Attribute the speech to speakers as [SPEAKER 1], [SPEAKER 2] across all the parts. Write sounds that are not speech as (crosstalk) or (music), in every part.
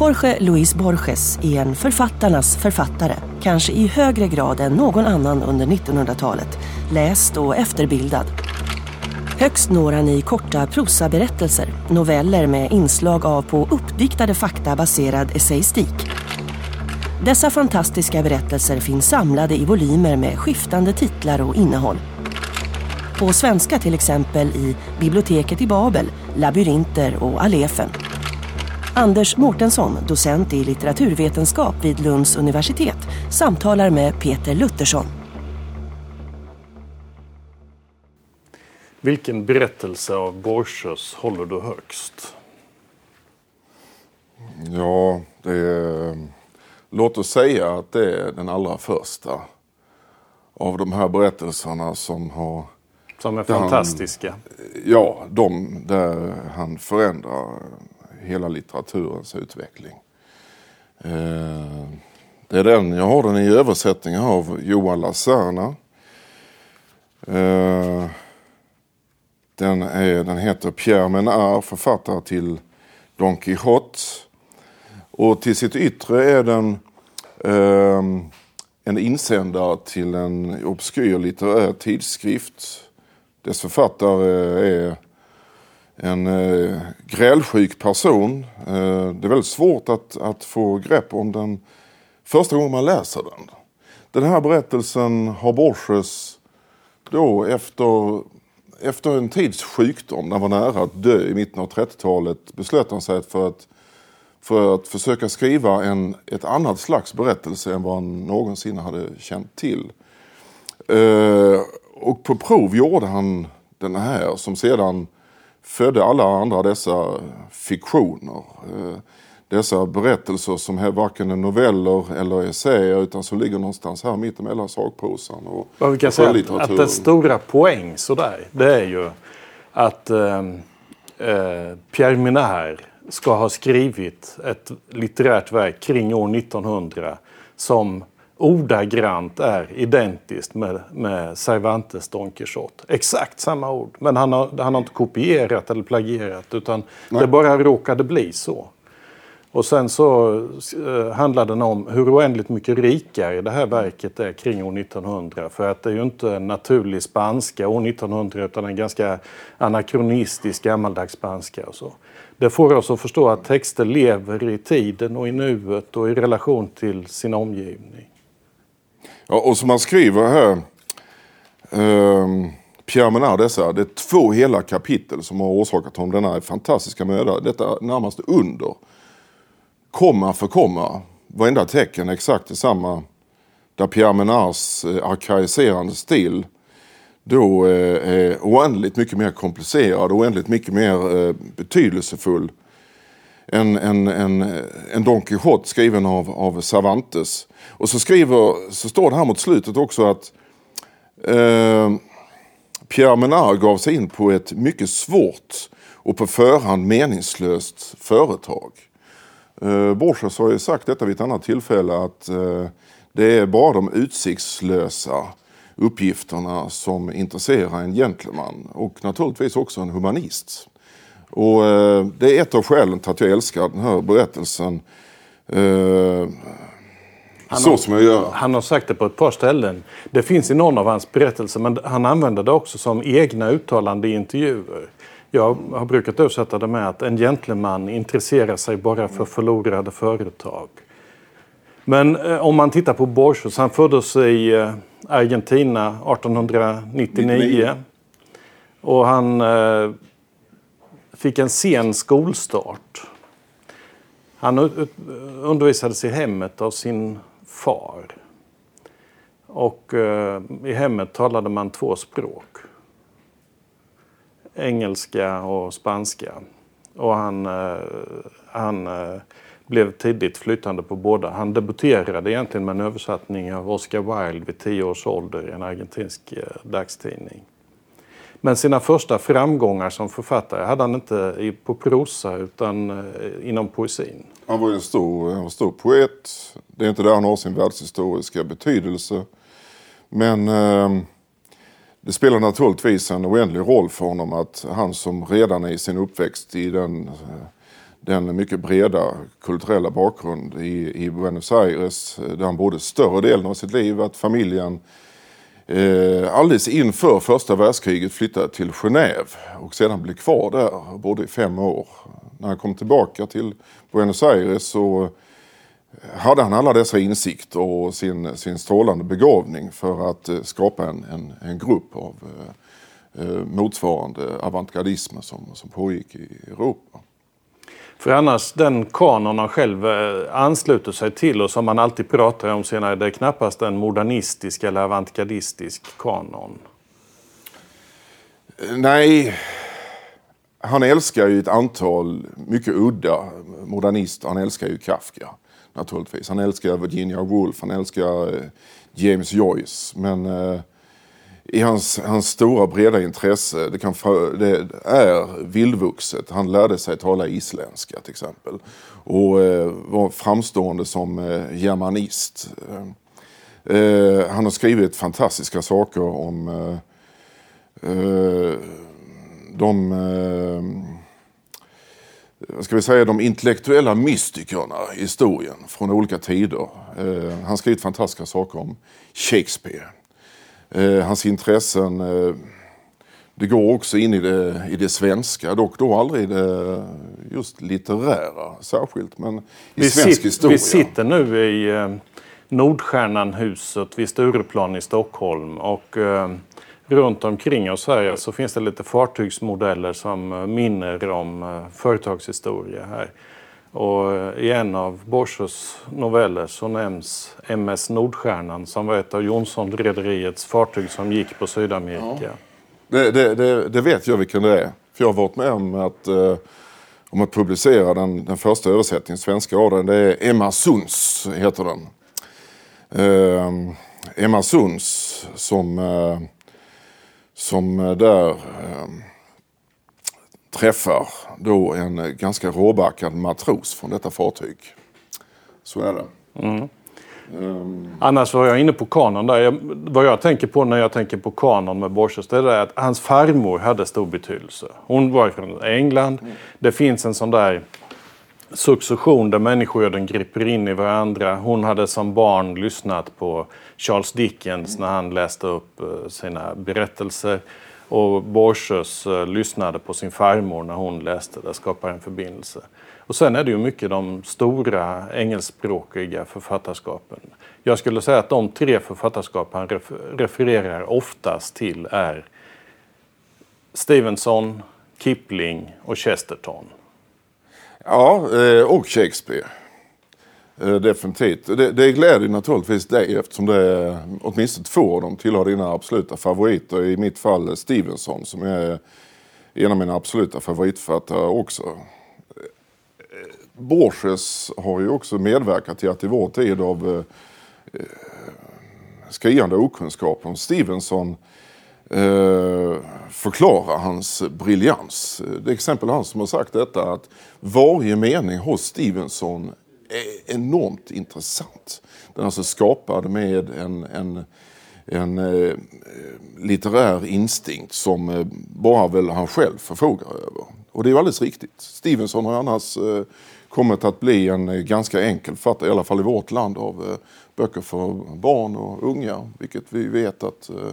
[SPEAKER 1] Jorge Luis Borges är en författarnas författare, kanske i högre grad än någon annan under 1900-talet, läst och efterbildad. Högst når han i korta prosaberättelser, noveller med inslag av på uppdiktade fakta baserad essayistik. Dessa fantastiska berättelser finns samlade i volymer med skiftande titlar och innehåll. På svenska till exempel i Biblioteket i Babel, Labyrinter och Alefen. Anders Mårtensson, docent i litteraturvetenskap vid Lunds universitet, samtalar med Peter Luttersson.
[SPEAKER 2] Vilken berättelse av Borges håller du högst?
[SPEAKER 3] Ja, det är, låt oss säga att det är den allra första av de här berättelserna som har...
[SPEAKER 2] Som är fantastiska? Han,
[SPEAKER 3] ja, de där han förändrar hela litteraturens utveckling. Eh, det är den, jag har den i översättning av Johan Lacerna. Eh, den, är, den heter Pierre Menard, författare till Don Quijote. Och till sitt yttre är den eh, en insändare till en obskyr litterär tidskrift. Dess författare är en eh, grälsjuk person. Eh, det är väldigt svårt att, att få grepp om den första gången man läser den. Den här berättelsen har Borges då efter, efter en tids sjukdom, när han var nära att dö i mitten av 30-talet, beslöt han sig för att, för att försöka skriva en, ett annat slags berättelse än vad han någonsin hade känt till. Eh, och på prov gjorde han den här som sedan födde alla andra dessa fiktioner. Eh, dessa berättelser som är varken är noveller eller essäer utan som ligger någonstans här mittemellan sakprosan och
[SPEAKER 2] Vad vi kan säga att, att den stora poäng sådär, det är ju att eh, eh, Pierre Minard ska ha skrivit ett litterärt verk kring år 1900 som ordagrant är identiskt med, med Cervantes Don Quijote. Exakt samma ord. Men han har, han har inte kopierat eller plagierat utan Nej. det bara råkade bli så. Och sen så eh, handlar den om hur oändligt mycket rikare det här verket är kring år 1900. För att det är ju inte en naturlig spanska år 1900 utan en ganska anakronistisk gammaldags spanska och så. Det får oss att förstå att texter lever i tiden och i nuet och i relation till sin omgivning.
[SPEAKER 3] Ja, och som han skriver här, eh, Pierre Menard, dessa, det är två hela kapitel som har orsakat honom denna fantastiska möda. Detta närmaste under. Komma för komma, varenda tecken är exakt detsamma. Där Pierre Menards eh, arkaiserande stil då eh, är oändligt mycket mer komplicerad och oändligt mycket mer eh, betydelsefull en, en, en, en Don Quijote skriven av, av Cervantes. Och så, skriver, så står det här mot slutet också att eh, Pierre Menard gav sig in på ett mycket svårt och på förhand meningslöst företag. Eh, Borges har ju sagt detta vid ett annat tillfälle att eh, det är bara de utsiktslösa uppgifterna som intresserar en gentleman och naturligtvis också en humanist. Och eh, det är ett av skälen till att jag älskar den här berättelsen. Eh, han så har, som jag gör.
[SPEAKER 2] Han har sagt det på ett par ställen. Det finns i någon av hans berättelser men han använder det också som egna uttalande i intervjuer. Jag har brukat översätta det med att en gentleman intresserar sig bara för förlorade företag. Men eh, om man tittar på Borges, han föddes i eh, Argentina 1899. 99. Och han eh, fick en sen skolstart. Han undervisades i hemmet av sin far. Och eh, i hemmet talade man två språk. Engelska och spanska. Och han, eh, han eh, blev tidigt flytande på båda. Han debuterade egentligen med en översättning av Oscar Wilde vid tio års ålder i en argentinsk eh, dagstidning. Men sina första framgångar som författare hade han inte på prosa utan eh, inom poesin.
[SPEAKER 3] Han var en stor, en stor poet. Det är inte där han har sin världshistoriska betydelse. Men eh, det spelar naturligtvis en oändlig roll för honom att han som redan i sin uppväxt i den, eh, den mycket breda kulturella bakgrund i, i Buenos Aires eh, där han bodde större delen av sitt liv, att familjen eh, alldeles inför första världskriget flyttade till Genève och sedan blev kvar där, bodde i fem år. När han kom tillbaka till Buenos Aires så eh, hade han alla dessa insikter och sin, sin strålande begåvning för att eh, skapa en, en, en grupp av eh, eh motsvarande avantgardism som, som pågick i Europa.
[SPEAKER 2] För annars, den kanon han själv eh, ansluter sig till och som man alltid pratar om senare, det är knappast en modernistisk eller avantgardistisk kanon.
[SPEAKER 3] Eh, nej, han älskar ju ett antal mycket udda modernister. Han älskar ju Kafka naturligtvis. Han älskar Virginia Woolf, han älskar eh, James Joyce. Men eh, i hans, hans stora breda intresse, det, kan, det är vildvuxet. Han lärde sig tala isländska till exempel. Och eh, var framstående som eh, germanist. Eh, han har skrivit fantastiska saker om eh, eh de eh, ska vi säga, de intellektuella mystikerna i historien från olika tider. Eh, han har skrivit fantastiska saker om Shakespeare. Eh, hans intressen eh, det går också in i det, i det svenska, dock då aldrig det just litterära särskilt, men i vi svensk
[SPEAKER 2] sitter,
[SPEAKER 3] historia.
[SPEAKER 2] Vi sitter nu i Nordstjärnan-huset vid Stureplan i Stockholm och runt omkring oss här så finns det lite fartygsmodeller som eh, minner om eh, företagshistoria här. Och i en av Borsos noveller så nämns MS Nordstjärnan som var ett av Jonsson-rederiets fartyg som gick på Sydamerika. Ja.
[SPEAKER 3] Det, det, det, det, vet jag vilken det är. För jag har varit med om att, eh, om att publicera den, den första översättningen, svenska av den. Det är Emma Sunds, heter den. Eh, Emma Sunds som eh, som eh, där eh, träffar då en ganska råbackad matros från detta fartyg. Så är det. Mm.
[SPEAKER 2] Um... Annars var jag inne på kanon där. Jag, vad jag tänker på när jag tänker på kanon med Borges det är att hans farmor hade stor betydelse. Hon var från England. Mm. Det finns en sån där succession där människoöden griper in i varandra. Hon hade som barn lyssnat på Charles Dickens när han läste upp eh, sina berättelser. Och Borges eh, lyssnade på sin farmor när hon läste. Det skapar en förbindelse. Och sen är det ju mycket de stora engelskspråkiga författarskapen. Jag skulle säga att de tre författarskap han refererar oftast till är Stevenson, Kipling och Chesterton.
[SPEAKER 3] Ja, eh, och Shakespeare. Eh, definitivt. Det, det gläder naturligtvis dig eftersom det är åtminstone två av dem tillhör dina absoluta favoriter. I mitt fall Stevenson som är en av mina absoluta favoritförfattare också. Borges har ju också medverkat till att i vår tid av eh, eh skriande okunskap om Stevenson eh, förklara hans briljans. Det är exempel han som har sagt detta att varje mening hos Stevenson är enormt intressant. Den är alltså skapad med en, en, en eh, litterär instinkt som eh, bara väl han själv förfogar över. Och det är ju alldeles riktigt. Stevenson har annars eh, kommit att bli en eh, ganska enkel författare, i alla fall i vårt land, av eh, böcker för barn och unga. Vilket vi vet att eh,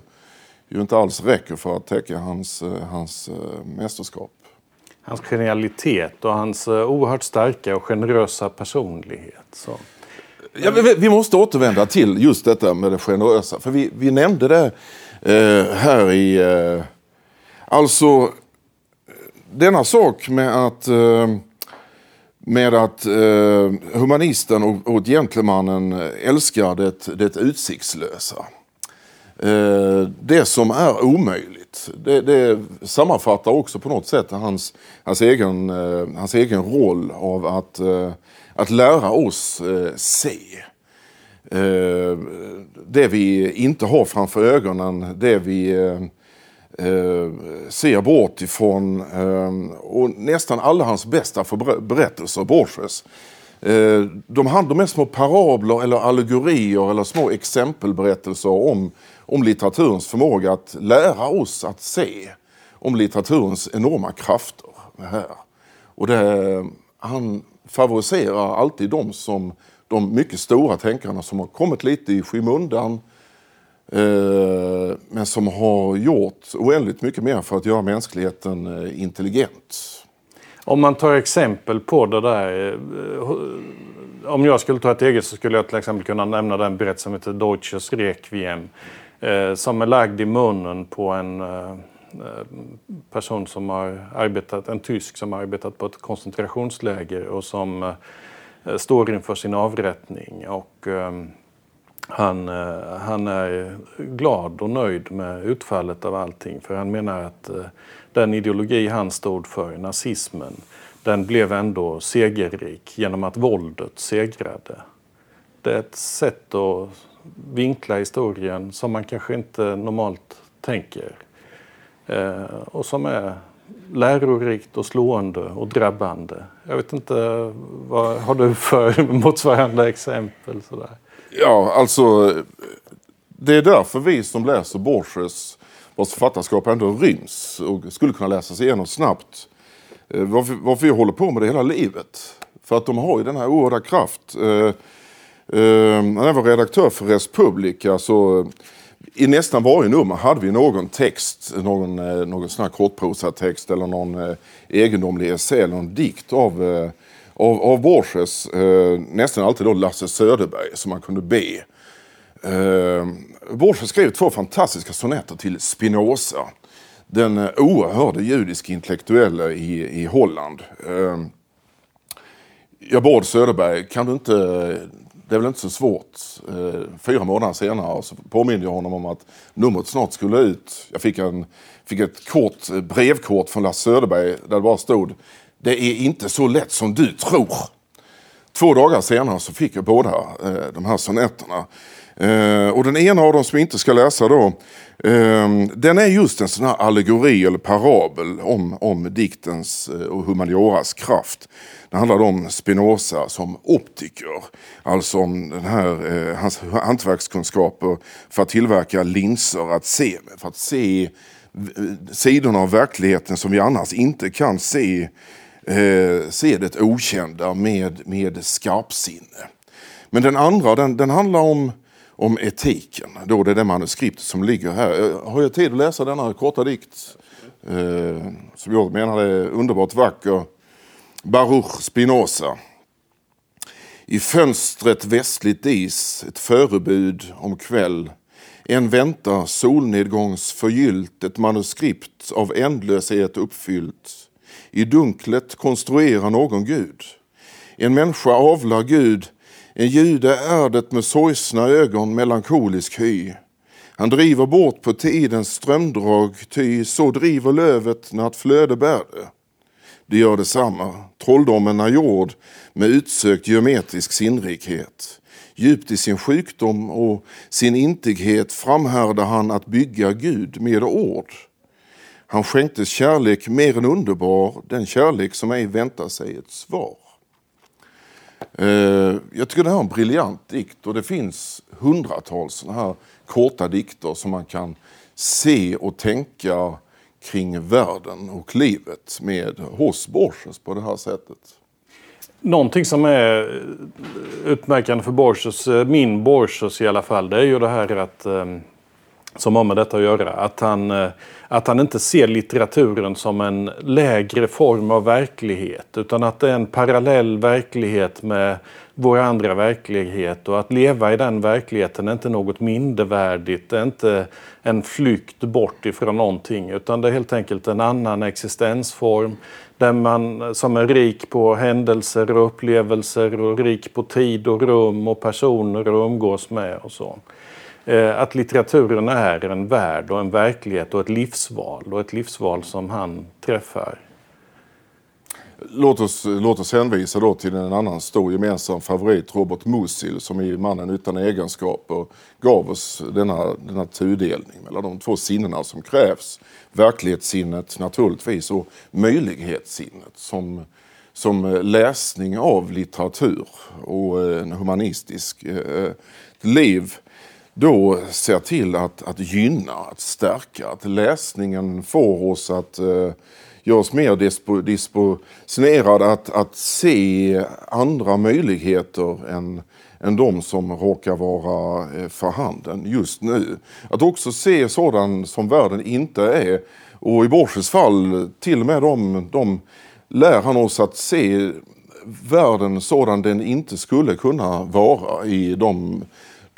[SPEAKER 3] ju inte alls räcker för att täcka hans, eh, hans eh, mästerskap.
[SPEAKER 2] Hans genialitet och hans eh, oerhört starka och generösa personlighet. Så.
[SPEAKER 3] Ja, vi, vi, måste återvända till just detta med det generösa. För vi, vi nämnde det eh, här i... Eh, alltså, denna sak med att, eh, med att eh, humanisten och, och gentlemannen älskar det, det utsiktslösa. Eh, det som är omöjligt det, det sammanfattar också på något sätt hans, hans, egen, eh, hans egen roll av att, eh, att lära oss eh, se. Eh, det vi inte har framför ögonen, det vi eh, eh, ser bort ifrån. Eh, och nästan alla hans bästa berättelser, Borges, Eh, de, handlar är små parabler eller allegorier eller små exempelberättelser om, om litteraturens förmåga att lära oss att se. Om litteraturens enorma krafter. Här. Och det, han favoriserar alltid de som de mycket stora tänkarna som har kommit lite i skymundan eh, men som har gjort oändligt mycket mer för att göra mänskligheten eh, intelligent.
[SPEAKER 2] Om man tar exempel på det där. Eh, om jag skulle ta ett eget så skulle jag till exempel kunna nämna den berättelse som heter Deutsches Requiem. Eh, som är lagd i munnen på en eh, person som har arbetat, en tysk som har arbetat på ett koncentrationsläger och som står inför sin avrättning. Och, han, han är glad och nöjd med utfallet av allting för han menar att den ideologi han stod för, nazismen, den blev ändå segerrik genom att våldet segrade. Det är ett sätt att vinkla historien som man kanske inte normalt tänker. Eh, och som är lärorikt och slående och drabbande. Jag vet inte, vad har du för (laughs) motsvarande exempel? Sådär?
[SPEAKER 3] Ja, alltså det är därför vi som läser Borges, vars författarskap ändå ryms och skulle kunna läsas igenom snabbt, eh, varför, varför jag håller på med det hela livet. För att de har ju den här oerhörda kraft. Eh, eh, när jag var redaktör för Respublica så i nästan varje nummer hade vi någon text, någon, någon sån här kortprosatext eller någon egendomlig essä eller någon dikt av, av, av Borges. Nästan alltid då Lasse Söderberg som man kunde be. Eh, Borges skrev två fantastiska sonetter till Spinoza. Den eh, oerhörde judiske intellektuelle i, i Holland. Eh, jag bad Söderberg, kan du inte det är väl inte så svårt. Eh, fyra månader senare så påminde jag honom om att numret snart skulle ut. Jag fick, en, fick ett kort eh, brevkort från Lasse Söderberg där det bara stod Det är inte så lätt som du tror. Två dagar senare så fick jag båda eh, de här sonetterna. Eh, och den ena av dem som vi inte ska läsa då, eh, den är just en sån här allegori eller parabel om, om diktens eh, och humanioras kraft. Det handlar om Spinoza som optiker, alltså om den här, eh, hans hantverkskunskaper för att tillverka linser att se med, för att se eh, sidorna av verkligheten som vi annars inte kan se, eh, se det okända med, med skarpsinne. Men den andra, den, den handlar om om etiken. Då det är det manuskriptet som ligger här. Eh, har jag tid att läsa denna korta dikt? Eh, som jag menar är underbart vacker. Baruch Spinoza. I fönstret västligt dis, ett förebud om kväll. En väntar solnedgångsförgyllt, ett manuskript av ändlöshet uppfyllt. I dunklet konstruerar någon Gud. En människa avlar Gud en jude är det med sorgsna ögon melankolisk hy. Han driver bort på tidens strömdrag, ty så driver lövet när ett flöde bär det. Det gör detsamma. Trolldomen är jord med utsökt geometrisk sinnrikhet. Djupt i sin sjukdom och sin intighet framhärdar han att bygga Gud med ord. Han skänktes kärlek mer än underbar, den kärlek som ej väntar sig ett svar. Eh, jag tycker det här är en briljant dikt och det finns hundratals sådana här korta dikter som man kan se och tänka kring världen och livet med hos Borges på det här sättet.
[SPEAKER 2] Någonting som är utmärkande för Borges, eh, min Borges i alla fall, det är ju det här att eh, som har med detta att göra. Att han, eh, att han inte ser litteraturen som en lägre form av verklighet utan att det är en parallell verklighet med vår andra verklighet och att leva i den verkligheten är inte något mindervärdigt. Det är inte en flykt bort ifrån någonting utan det är helt enkelt en annan existensform där man, som är rik på händelser och upplevelser och rik på tid och rum och personer att umgås med och så. Eh, att litteraturen är en värld och en verklighet och ett livsval och ett livsval som han träffar.
[SPEAKER 3] Låt oss, låt oss hänvisa då till en annan stor gemensam favorit, Robert Musil, som i Mannen utan egenskaper gav oss denna, denna tudelning mellan de två sinnena som krävs. Verklighetssinnet naturligtvis och möjlighetssinnet som, som eh, läsning av litteratur och eh, en humanistisk eh, eh liv då ser till att, att gynna, att stärka, att läsningen får oss att eh, göra oss mer dispo, disponerade att, att se andra möjligheter än, än de som råkar vara eh, för handen just nu. Att också se sådant som världen inte är. Och i Borges fall, till och med de, de lär han oss att se världen sådan den inte skulle kunna vara i de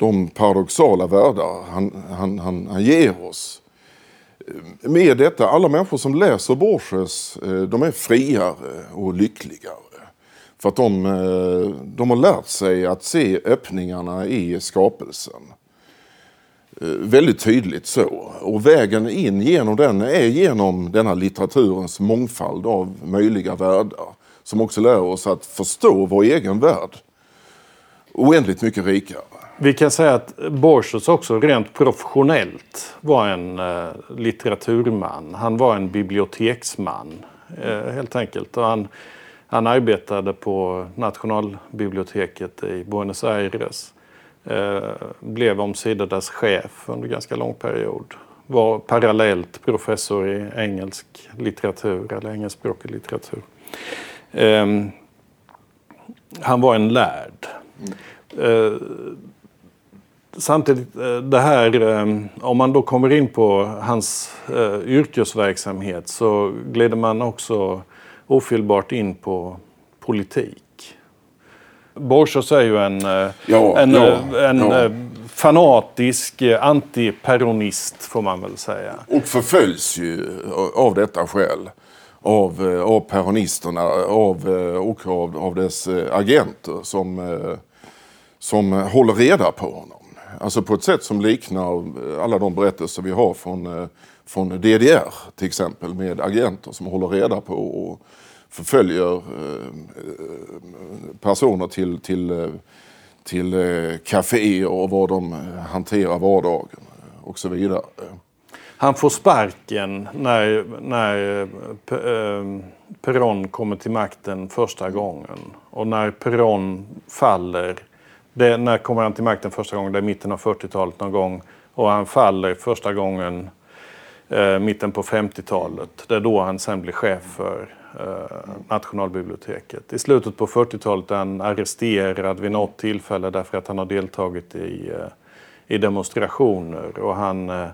[SPEAKER 3] de paradoxala världar han, han, han, han ger oss. Med detta, alla människor som läser Borges, eh, de är friare och lyckligare. För att de, eh, de har lärt sig att se öppningarna i skapelsen. Eh, väldigt tydligt så. Och vägen in genom den är genom denna litteraturens mångfald av möjliga världar. Som också lär oss att förstå vår egen värld oändligt mycket rikare.
[SPEAKER 2] Vi kan säga att Borges också rent professionellt var en eh, litteraturman. Han var en biblioteksman eh, helt enkelt. Och han, han arbetade på nationalbiblioteket i Buenos Aires. Eh, blev omsider dess chef under ganska lång period. Var parallellt professor i engelsk litteratur eller engelskspråkig litteratur. Ehm, han var en lärd. Mm samtidigt, eh, det här, eh, om man då kommer in på hans yrkesverksamhet så glider man också ofelbart in på politik. Borsos är ju en, ja, en, ja, en ja. fanatisk antiperonist får man väl säga.
[SPEAKER 3] Och förföljs ju av detta skäl. Av, av peronisterna av, och av, av dess agenter som, som eh, håller reda på honom. Alltså på ett sätt som liknar eh, alla de berättelser vi har från, eh, från DDR till exempel med agenter som håller reda på och förföljer personer till, till, till kaféer och vad de hanterar vardagen och så vidare.
[SPEAKER 2] Han får sparken när, när Peron kommer till makten första gången. Och när Peron faller det, när kommer han till makten första gången? Det är mitten av 40-talet någon gång. Och han faller första gången eh, mitten på 50-talet. Det är då han sen blir chef för eh, Nationalbiblioteket. I slutet på 40-talet är han arresterad vid något tillfälle därför att han har deltagit i, eh, i demonstrationer. Och han, eh,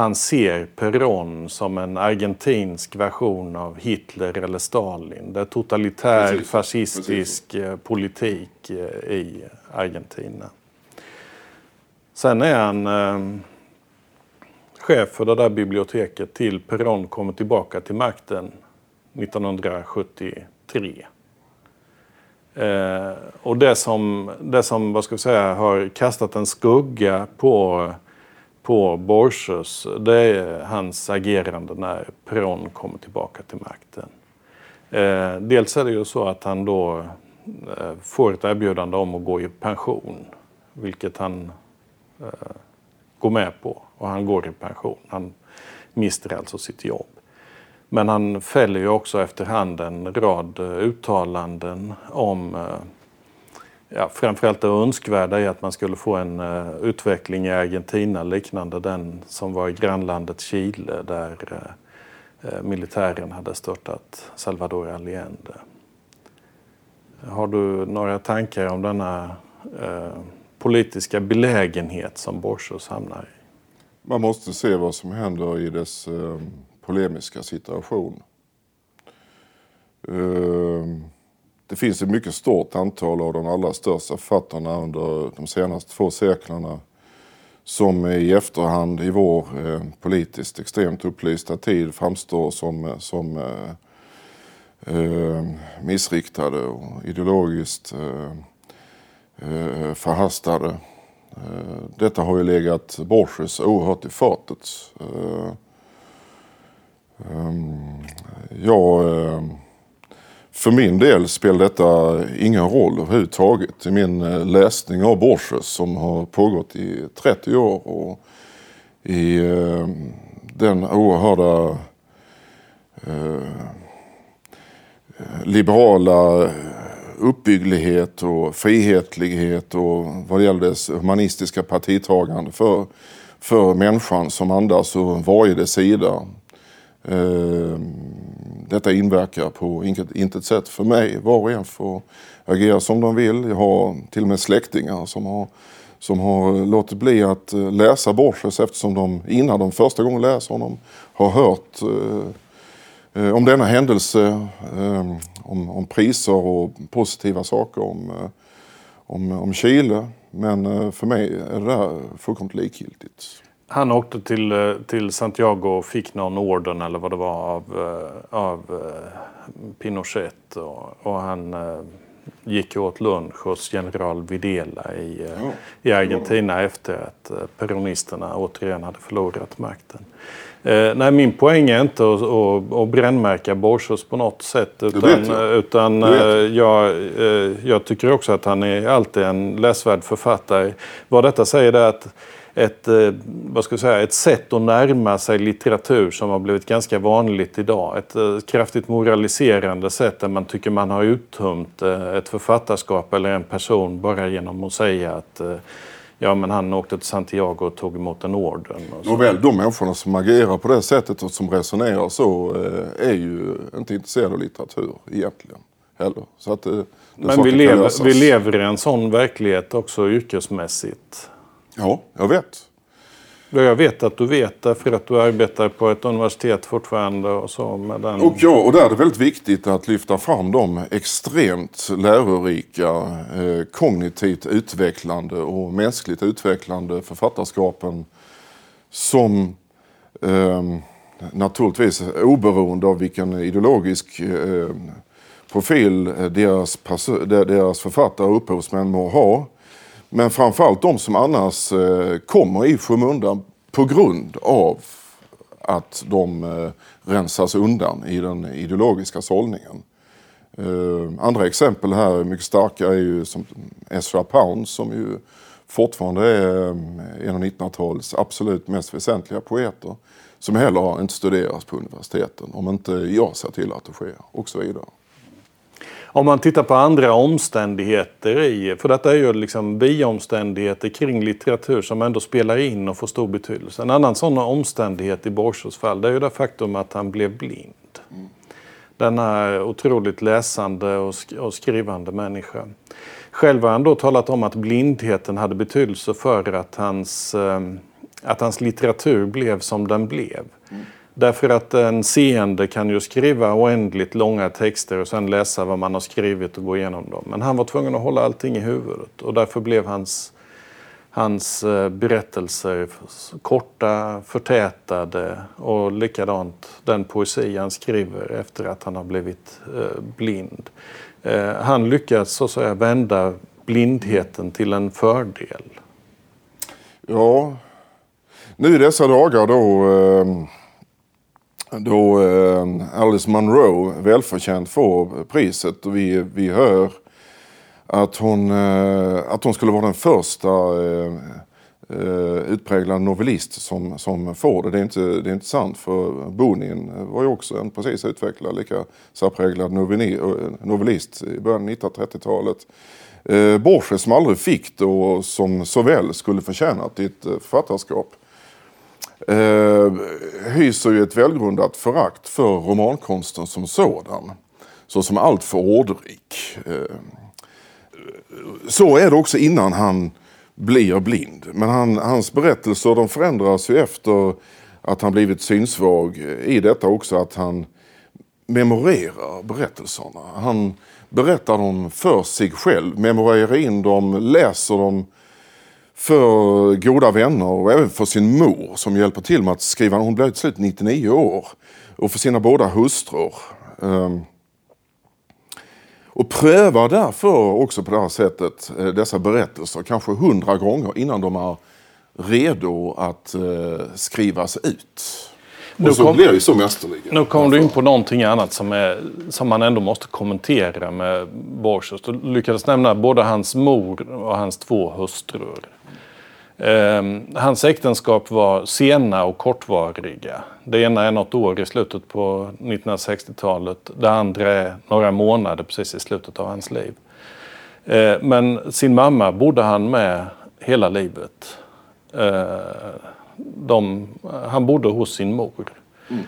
[SPEAKER 2] han ser Perón som en argentinsk version av Hitler eller Stalin. Det är totalitär Precis. fascistisk Precis. Eh, politik eh, i Argentina. Sen är han eh, chef för det där biblioteket till Perón kommer tillbaka till makten 1973. Eh, och det som, det som vad ska vi säga, har kastat en skugga på, på Borges det är hans agerande när Peron kommer tillbaka till makten. Eh, dels är det ju så att han då Eh, får ett erbjudande om att gå i pension. Vilket han eh, går med på. Och han går i pension. Han mister alltså sitt jobb. Men han fäller ju också efterhand en rad eh, uttalanden om eh, ja, framförallt det önskvärda i att man skulle få en uh, utveckling i Argentina liknande den som var i grannlandet Chile där uh, militären hade störtat Salvador Allende. Har du några tankar om denna eh, politiska belägenhet som Borsos hamnar i?
[SPEAKER 3] Man måste se vad som händer i dess eh, polemiska situation. Det finns ett mycket stort antal av de allra största författarna under de senaste två seklerna som i efterhand i vår eh, politiskt extremt upplysta tid framstår som, eh, som eh, eh, missriktade och ideologiskt eh, eh, förhastade. Eh, detta har ju legat Borges oerhört i fatet. Eh, ehm, ja, för min del spelar detta ingen roll överhuvudtaget i min eh, läsning av Borges som har pågått i 30 år och i eh, den oerhörda eh, liberala uppbygglighet och frihetlighet och vad det gäller dess humanistiska partitagande för, för människan som andas ur varje dess sida. Ehm, detta inverkar på intet, intet sätt för mig. Var och en får agera som de vill. Jag har till och med släktingar som har, som har låtit bli att eh, läsa Borges eftersom de innan de första gången läser honom har hört eh, eh om denna händelse, eh, om, om priser och positiva saker om, eh, om, om Chile. Men för mig är det där fullkomligt likgiltigt.
[SPEAKER 2] Han åkte till, till Santiago och fick någon orden eller vad det var av, av Pinochet. Och, och han gick åt lunch hos general Videla i, ja. i Argentina efter att peronisterna återigen hade förlorat makten. Eh, nej, min poäng är inte att, att, att brännmärka Borsos på något sätt. Utan, jag. utan eh, jag, eh, jag tycker också att han är alltid en läsvärd författare. Vad detta säger är att ett, eh, vad ska jag säga, ett sätt att närma sig litteratur som har blivit ganska vanligt idag. Ett eh, kraftigt moraliserande sätt där man tycker man har uttömt ett författarskap eller en person bara genom att säga att Ja, men han åkte till Santiago och tog emot en orden.
[SPEAKER 3] Nåväl, de människorna som agerar på det sättet och som resonerar så eh, är ju inte intresserade av litteratur egentligen. Heller. Så att, eh,
[SPEAKER 2] men vi lever, vi lever i en sån verklighet också yrkesmässigt.
[SPEAKER 3] Ja, jag vet.
[SPEAKER 2] Jag vet att du vet därför att du arbetar på ett universitet fortfarande och så med den...
[SPEAKER 3] Och ja, och där är det väldigt viktigt att lyfta fram de extremt lärorika, eh, kognitivt utvecklande och mänskligt utvecklande författarskapen som eh, naturligtvis oberoende av vilken ideologisk eh, profil deras, deras författare och upphovsmän må ha men framförallt de som annars eh, kommer i skymundan på grund av att de eh, rensas undan i den ideologiska sållningen. Eh, andra exempel här mycket starka är ju som Ezra Pound som ju fortfarande är en av 1900-talets absolut mest väsentliga poeter. Som heller inte studeras på universiteten om inte jag ser till att det sker och så vidare.
[SPEAKER 2] Om man tittar på andra omständigheter i, för detta är ju liksom biomständigheter kring litteratur som ändå spelar in och får stor betydelse. En annan sån omständighet i Borsos fall det är ju det faktum att han blev blind. Mm. Denna otroligt läsande och, sk och skrivande människa. Själv har han då talat om att blindheten hade betydelse för att hans, eh, att hans litteratur blev som den blev. Mm. Därför att en seende kan ju skriva oändligt långa texter och sen läsa vad man har skrivit och gå igenom dem. Men han var tvungen att hålla allting i huvudet och därför blev hans, hans eh, berättelser korta, förtätade och likadant den poesi han skriver efter att han har blivit eh, blind. Eh, han lyckas så att säga vända blindheten till en fördel.
[SPEAKER 3] Ja, nu i dessa dagar då då eh, Alice Munro välförtjänt får priset och vi, vi hör att hon, eh, att hon skulle vara den första eh, eh utpräglad novellist som, som får det. Det är, inte, det är inte sant för Bonin var ju också en precis utvecklad lika särpräglad eh, novellist i början av 1930-talet. Eh, Borges som aldrig fick det och som så väl skulle förtjänat ett eh, författarskap eh, hyser ju ett välgrundat förakt för romankonsten som sådan. Såsom alltför ordrik. Eh, så är det också innan han blir blind. Men han, hans berättelser de förändras ju efter att han blivit synsvag. I detta också att han memorerar berättelserna. Han berättar dem för sig själv, memorerar in dem, läser dem för goda vänner och även för sin mor som hjälper till med att skriva. Hon blev till slut 99 år. Och för sina båda hustrur. Um, Och prövar därför också på det här sättet eh, dessa berättelser kanske hundra gånger innan de är redo att eh, skrivas ut. Och så
[SPEAKER 2] kom,
[SPEAKER 3] blir det ju så mästerligen.
[SPEAKER 2] Nu kom du in på någonting annat som, är, som man ändå måste kommentera med Borges. Du lyckades nämna både hans mor och hans två hustrur. Eh, hans äktenskap var sena och kortvariga. Det ena är något år i slutet på 1960-talet. Det andra är några månader precis i slutet av hans liv. Eh, men sin mamma bodde han med hela livet. Eh, de, han bodde hos sin mor. Mm.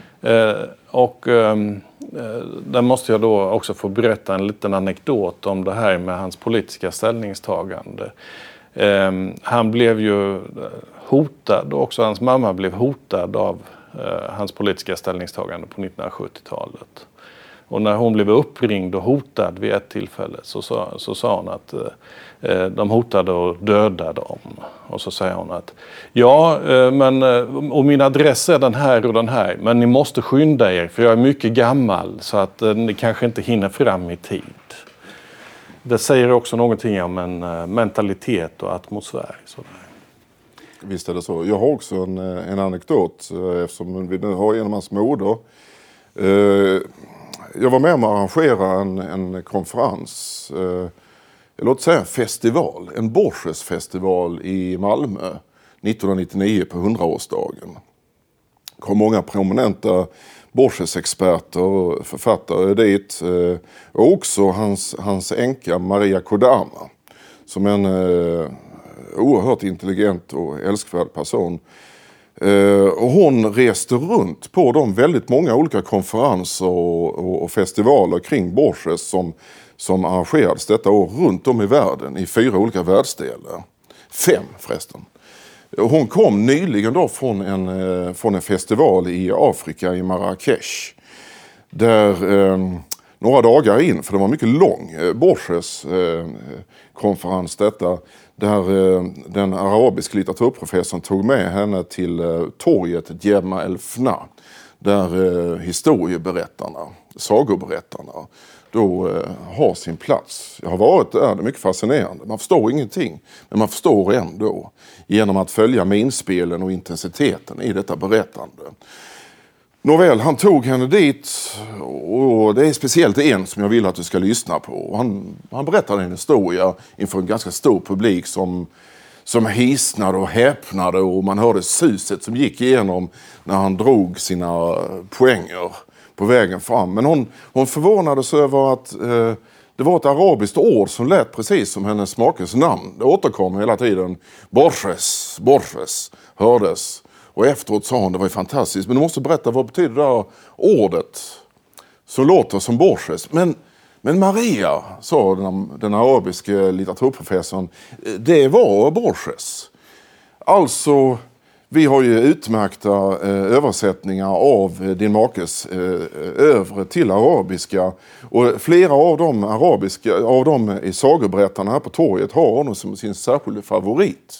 [SPEAKER 2] Och ehm, eh, där måste jag då också få berätta en liten anekdot om det här med hans politiska ställningstagande. Eh, han blev ju eh, hotad och också hans mamma blev hotad av eh, hans politiska ställningstagande på 1970-talet. Och när hon blev uppringd och hotad vid ett tillfälle så sa, så sa hon att eh, eh de hotade att döda dem. Och så säger hon att ja, eh, men, eh, och min adress är den här och den här, men ni måste skynda er för jag är mycket gammal så att eh, ni kanske inte hinner fram i tid. Det säger också någonting om en eh, mentalitet och atmosfär. Sådär.
[SPEAKER 3] Visst är det så. Jag har också en, eh, en anekdot eh, eftersom vi nu har genom hans moder jag var med om att arrangera en, en konferens, låt säga en festival, en Borges-festival i Malmö 1999 på 100-årsdagen. Kom många prominenta Borges-experter och författare dit. Eh, och också hans, hans änka Maria Kodama som en eh, oerhört intelligent och älskvärd person eh, och hon reste runt på de väldigt många olika konferenser och, och, festivaler kring Borges som, som arrangerades detta år runt om i världen i fyra olika världsdelar. Fem förresten. Hon kom nyligen då från en, eh, från en festival i Afrika, i Marrakesh. Där eh, några dagar in, för det var mycket lång, eh, Borges eh, konferens detta, där eh, den arabisk litteraturprofessorn tog med henne till eh, torget Djemma el Fna. Där eh, historieberättarna, sagoberättarna, då eh, har sin plats. Jag har varit där, det är mycket fascinerande. Man förstår ingenting, men man förstår ändå genom att följa minspelen och intensiteten i detta berättande. Nåväl, han tog henne dit och det är speciellt en som jag vill att du ska lyssna på. Han, han berättade en historia inför en ganska stor publik som, som hisnade och häpnade och man hörde suset som gick igenom när han drog sina poänger på vägen fram. Men hon, hon förvånades över att eh, det var ett arabiskt ord som lät precis som hennes makes namn. Det återkom hela tiden. Borges, Borges hördes. Och efteråt sa hon, det var ju fantastiskt, men du måste berätta vad betyder det här ordet som låter som Borges? Men, men Maria, sa den, den arabiske litteraturprofessorn, det var Borges. Alltså, vi har ju utmärkta eh, översättningar av eh, din makes eh, övre till arabiska. Och flera av de arabiska, av de sagoberättarna här på torget har honom som sin särskilda favorit.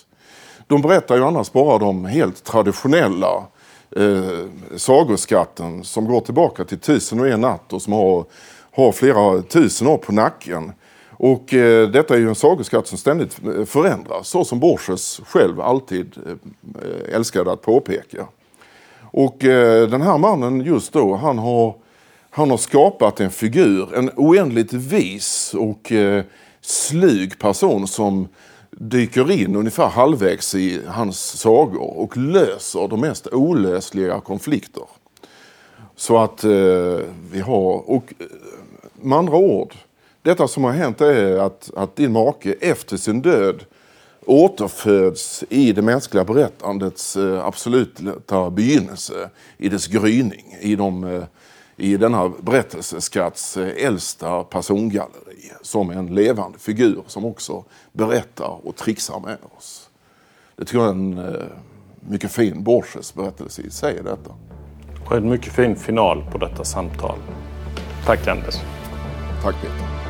[SPEAKER 3] De berättar ju annars bara de helt traditionella eh, sagoskatten som går tillbaka till tusen och en natt och som har, har flera tusen år på nacken. Och eh, detta är ju en sagoskatt som ständigt eh, förändras, så som Borges själv alltid eh, älskade att påpeka. Och eh, den här mannen just då, han har, han har skapat en figur, en oändligt vis och eh, slug person som dyker in ungefär halvvägs i hans sagor och löser de mest olösliga konflikter. Så att eh, vi har, och eh, med andra ord, detta som har hänt är att, att din make efter sin död återföds i det mänskliga berättandets eh, absoluta begynnelse, i dess gryning, i de eh, i denna berättelseskatts eh, äldsta persongalleri som en levande figur som också berättar och trixar med oss. Det tycker jag är en mycket fin Borges berättelse i sig detta.
[SPEAKER 2] Och en mycket fin final på detta samtal. Tack Anders.
[SPEAKER 3] Tack Peter.